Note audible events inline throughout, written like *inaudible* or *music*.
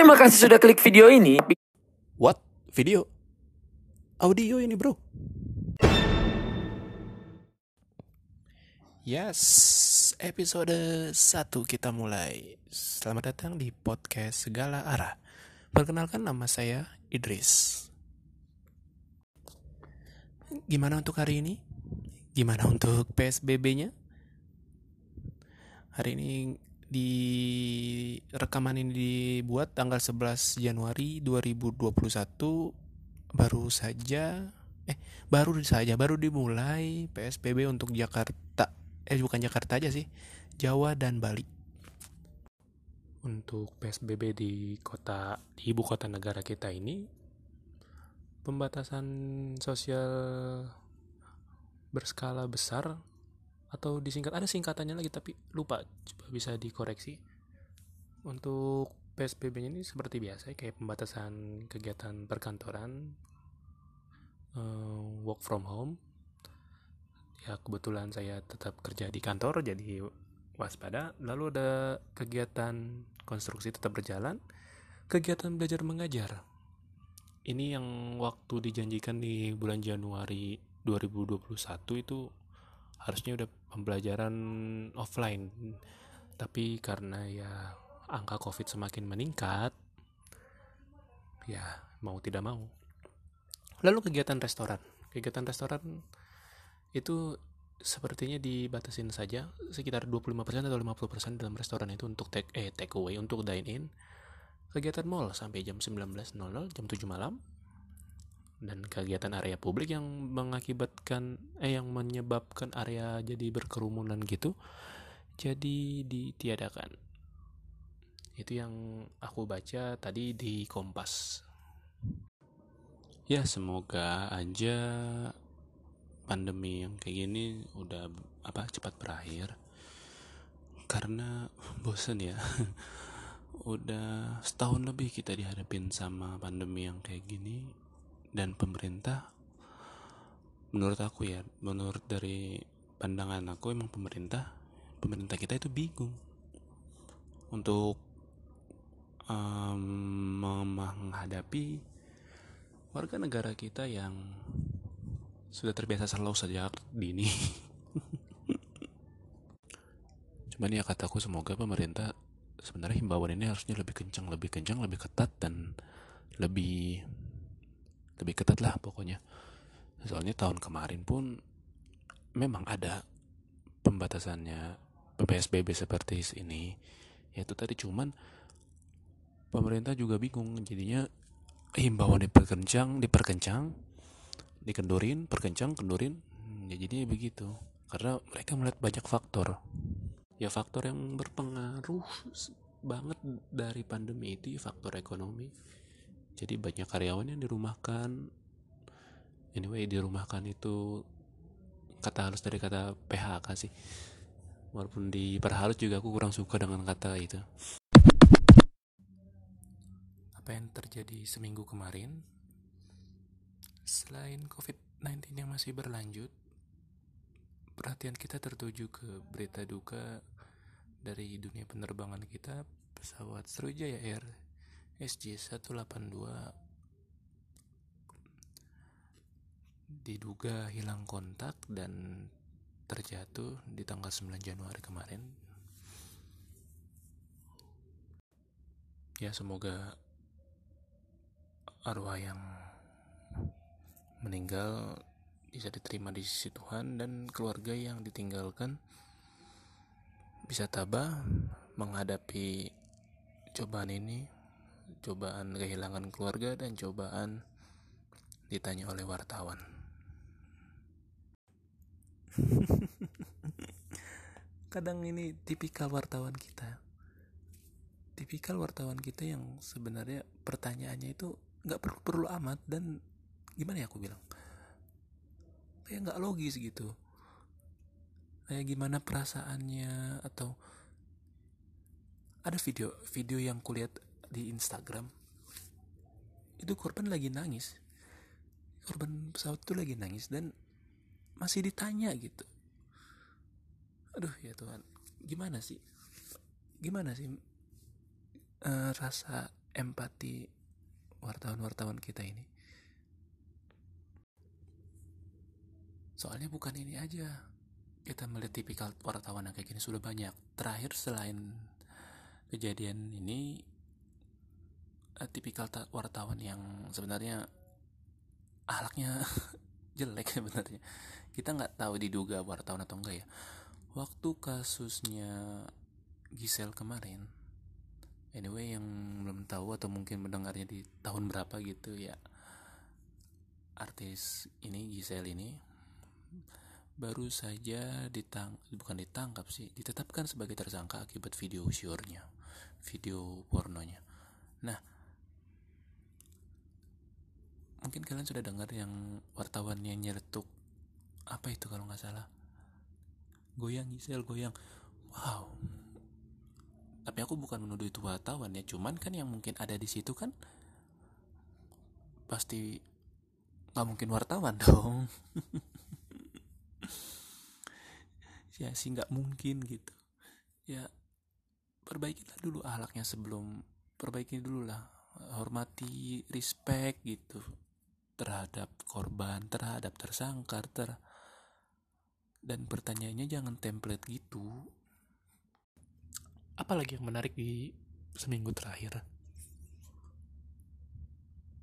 Terima kasih sudah klik video ini. What? Video? Audio ini bro? Yes, episode 1 kita mulai. Selamat datang di podcast Segala Arah. Perkenalkan nama saya Idris. Gimana untuk hari ini? Gimana untuk PSBB-nya? Hari ini di rekaman ini dibuat tanggal 11 Januari 2021 baru saja eh baru saja baru dimulai PSBB untuk Jakarta. Eh bukan Jakarta aja sih Jawa dan Bali. Untuk PSBB di kota di ibu kota negara kita ini pembatasan sosial berskala besar atau disingkat ada singkatannya lagi tapi lupa coba bisa dikoreksi. Untuk PSBB ini seperti biasa kayak pembatasan kegiatan perkantoran uh, work from home. Ya kebetulan saya tetap kerja di kantor jadi waspada. Lalu ada kegiatan konstruksi tetap berjalan kegiatan belajar mengajar. Ini yang waktu dijanjikan di bulan Januari 2021 itu harusnya udah pembelajaran offline. Tapi karena ya angka covid semakin meningkat ya mau tidak mau. Lalu kegiatan restoran. Kegiatan restoran itu sepertinya dibatasin saja sekitar 25% atau 50% dalam restoran itu untuk take eh take away untuk dine in. Kegiatan mall sampai jam 19.00 jam 7 malam dan kegiatan area publik yang mengakibatkan eh yang menyebabkan area jadi berkerumunan gitu jadi ditiadakan. Itu yang aku baca tadi di Kompas. Ya semoga aja pandemi yang kayak gini udah apa cepat berakhir. Karena *laughs* bosen ya *laughs* udah setahun lebih kita dihadapin sama pandemi yang kayak gini dan pemerintah menurut aku ya menurut dari pandangan aku emang pemerintah pemerintah kita itu bingung untuk um, menghadapi warga negara kita yang sudah terbiasa selalu sejak dini *laughs* cuman ya kataku semoga pemerintah sebenarnya himbauan ini harusnya lebih kencang lebih kencang lebih ketat dan lebih lebih ketat lah pokoknya. Soalnya tahun kemarin pun memang ada pembatasannya PSBB seperti ini. Yaitu tadi cuman pemerintah juga bingung. Jadinya himbauan diperkencang diperkencang dikendurin perkencang kendurin. Ya jadi begitu. Karena mereka melihat banyak faktor. Ya faktor yang berpengaruh banget dari pandemi itu ya faktor ekonomi jadi banyak karyawan yang dirumahkan. Anyway dirumahkan itu kata halus dari kata PHK sih. Walaupun diperhalus juga aku kurang suka dengan kata itu. Apa yang terjadi seminggu kemarin? Selain COVID-19 yang masih berlanjut perhatian kita tertuju ke berita duka dari dunia penerbangan kita pesawat Sriwijaya Air SJ182 diduga hilang kontak dan terjatuh di tanggal 9 Januari kemarin. Ya semoga arwah yang meninggal bisa diterima di sisi Tuhan dan keluarga yang ditinggalkan bisa tabah menghadapi cobaan ini cobaan kehilangan keluarga dan cobaan ditanya oleh wartawan. *laughs* Kadang ini tipikal wartawan kita. Tipikal wartawan kita yang sebenarnya pertanyaannya itu nggak perlu perlu amat dan gimana ya aku bilang kayak nggak logis gitu kayak gimana perasaannya atau ada video video yang kulihat di Instagram itu korban lagi nangis. Korban pesawat itu lagi nangis dan masih ditanya gitu. Aduh ya Tuhan gimana sih? Gimana sih uh, rasa empati wartawan-wartawan kita ini? Soalnya bukan ini aja. Kita melihat tipikal wartawan yang kayak gini sudah banyak. Terakhir selain kejadian ini tipikal wartawan yang sebenarnya ahlaknya *laughs* jelek sebenarnya. Kita nggak tahu diduga wartawan atau enggak ya. Waktu kasusnya Gisel kemarin anyway yang belum tahu atau mungkin mendengarnya di tahun berapa gitu ya artis ini Gisel ini baru saja ditang bukan ditangkap sih ditetapkan sebagai tersangka akibat video syurnya video pornonya. Nah mungkin kalian sudah dengar yang wartawan yang nyeletuk apa itu kalau nggak salah? Goyang Gisel goyang. Wow. Tapi aku bukan menuduh itu wartawan ya cuman kan yang mungkin ada di situ kan pasti nggak mungkin wartawan *laughs* dong. Ya sih nggak mungkin gitu. Ya perbaikilah dulu ahlaknya sebelum perbaiki dulu lah hormati respect gitu terhadap korban terhadap tersangka ter dan pertanyaannya jangan template gitu. Apalagi yang menarik di seminggu terakhir?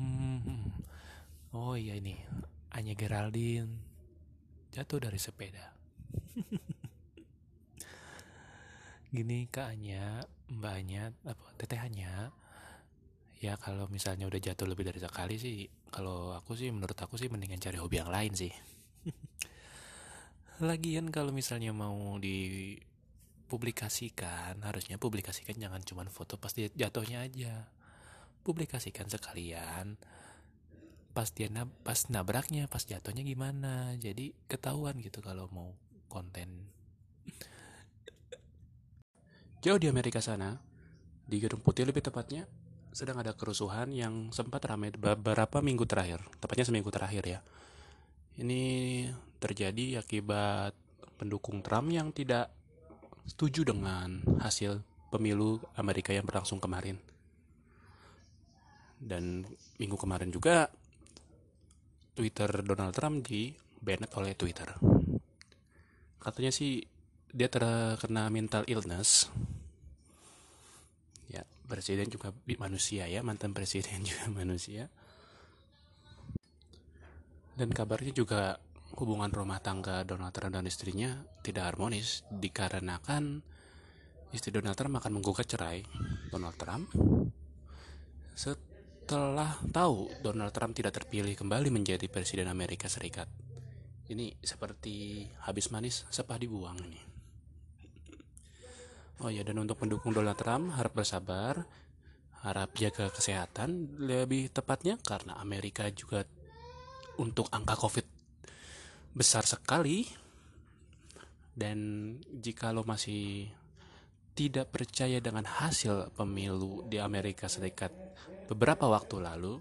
Hmm, oh iya ini Anya Geraldine jatuh dari sepeda. *laughs* Gini kak Anya mbaknya apa tetehnya ya kalau misalnya udah jatuh lebih dari sekali sih kalau aku sih menurut aku sih mendingan cari hobi yang lain sih. Lagian kalau misalnya mau dipublikasikan harusnya publikasikan jangan cuma foto pas dia jatuhnya aja. Publikasikan sekalian pas dia nab pas nabraknya pas jatuhnya gimana. Jadi ketahuan gitu kalau mau konten. Jauh di Amerika sana, di Gedung Putih lebih tepatnya, sedang ada kerusuhan yang sempat ramai beberapa minggu terakhir, tepatnya seminggu terakhir ya. Ini terjadi akibat pendukung Trump yang tidak setuju dengan hasil pemilu Amerika yang berlangsung kemarin. Dan minggu kemarin juga Twitter Donald Trump di banned oleh Twitter. Katanya sih dia terkena mental illness presiden juga manusia ya mantan presiden *laughs* juga manusia. Dan kabarnya juga hubungan rumah tangga Donald Trump dan istrinya tidak harmonis dikarenakan istri Donald Trump akan menggugat cerai Donald Trump. Setelah tahu Donald Trump tidak terpilih kembali menjadi presiden Amerika Serikat ini seperti habis manis sepah dibuang ini Oh ya, dan untuk pendukung Donald Trump harap bersabar, harap jaga kesehatan lebih tepatnya karena Amerika juga untuk angka COVID besar sekali. Dan jika lo masih tidak percaya dengan hasil pemilu di Amerika Serikat beberapa waktu lalu,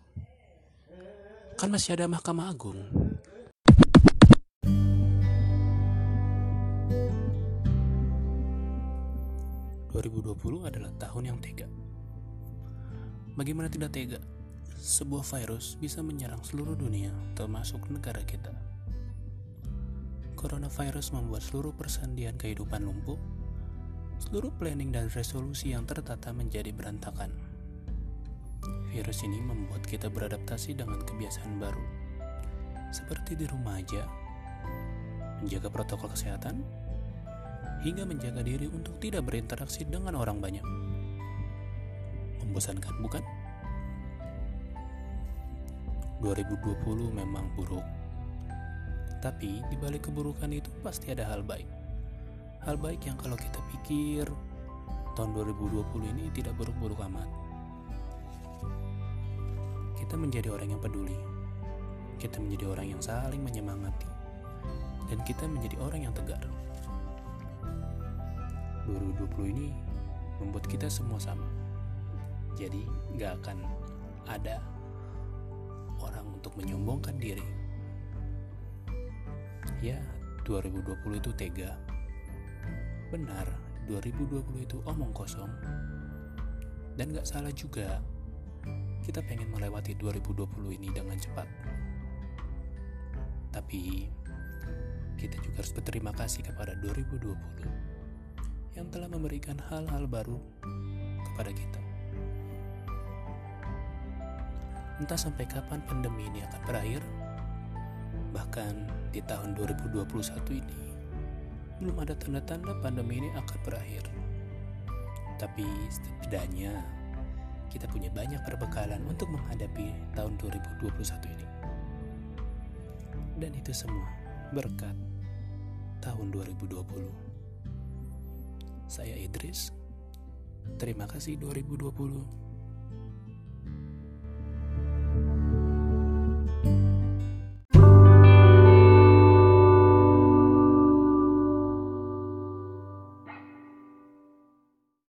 kan masih ada Mahkamah Agung 2020 adalah tahun yang tega. Bagaimana tidak tega? Sebuah virus bisa menyerang seluruh dunia, termasuk negara kita. Coronavirus membuat seluruh persandian kehidupan lumpuh, seluruh planning dan resolusi yang tertata menjadi berantakan. Virus ini membuat kita beradaptasi dengan kebiasaan baru, seperti di rumah aja, menjaga protokol kesehatan, hingga menjaga diri untuk tidak berinteraksi dengan orang banyak. Membosankan, bukan? 2020 memang buruk. Tapi di balik keburukan itu pasti ada hal baik. Hal baik yang kalau kita pikir tahun 2020 ini tidak buruk-buruk amat. Kita menjadi orang yang peduli. Kita menjadi orang yang saling menyemangati. Dan kita menjadi orang yang tegar. 2020 ini membuat kita semua sama. Jadi gak akan ada orang untuk menyombongkan diri. Ya, 2020 itu tega. Benar, 2020 itu omong kosong. Dan gak salah juga kita pengen melewati 2020 ini dengan cepat. Tapi kita juga harus berterima kasih kepada 2020 yang telah memberikan hal-hal baru kepada kita. Entah sampai kapan pandemi ini akan berakhir, bahkan di tahun 2021 ini belum ada tanda-tanda pandemi ini akan berakhir. Tapi setidaknya kita punya banyak perbekalan untuk menghadapi tahun 2021 ini. Dan itu semua berkat tahun 2020. Saya Idris. Terima kasih 2020.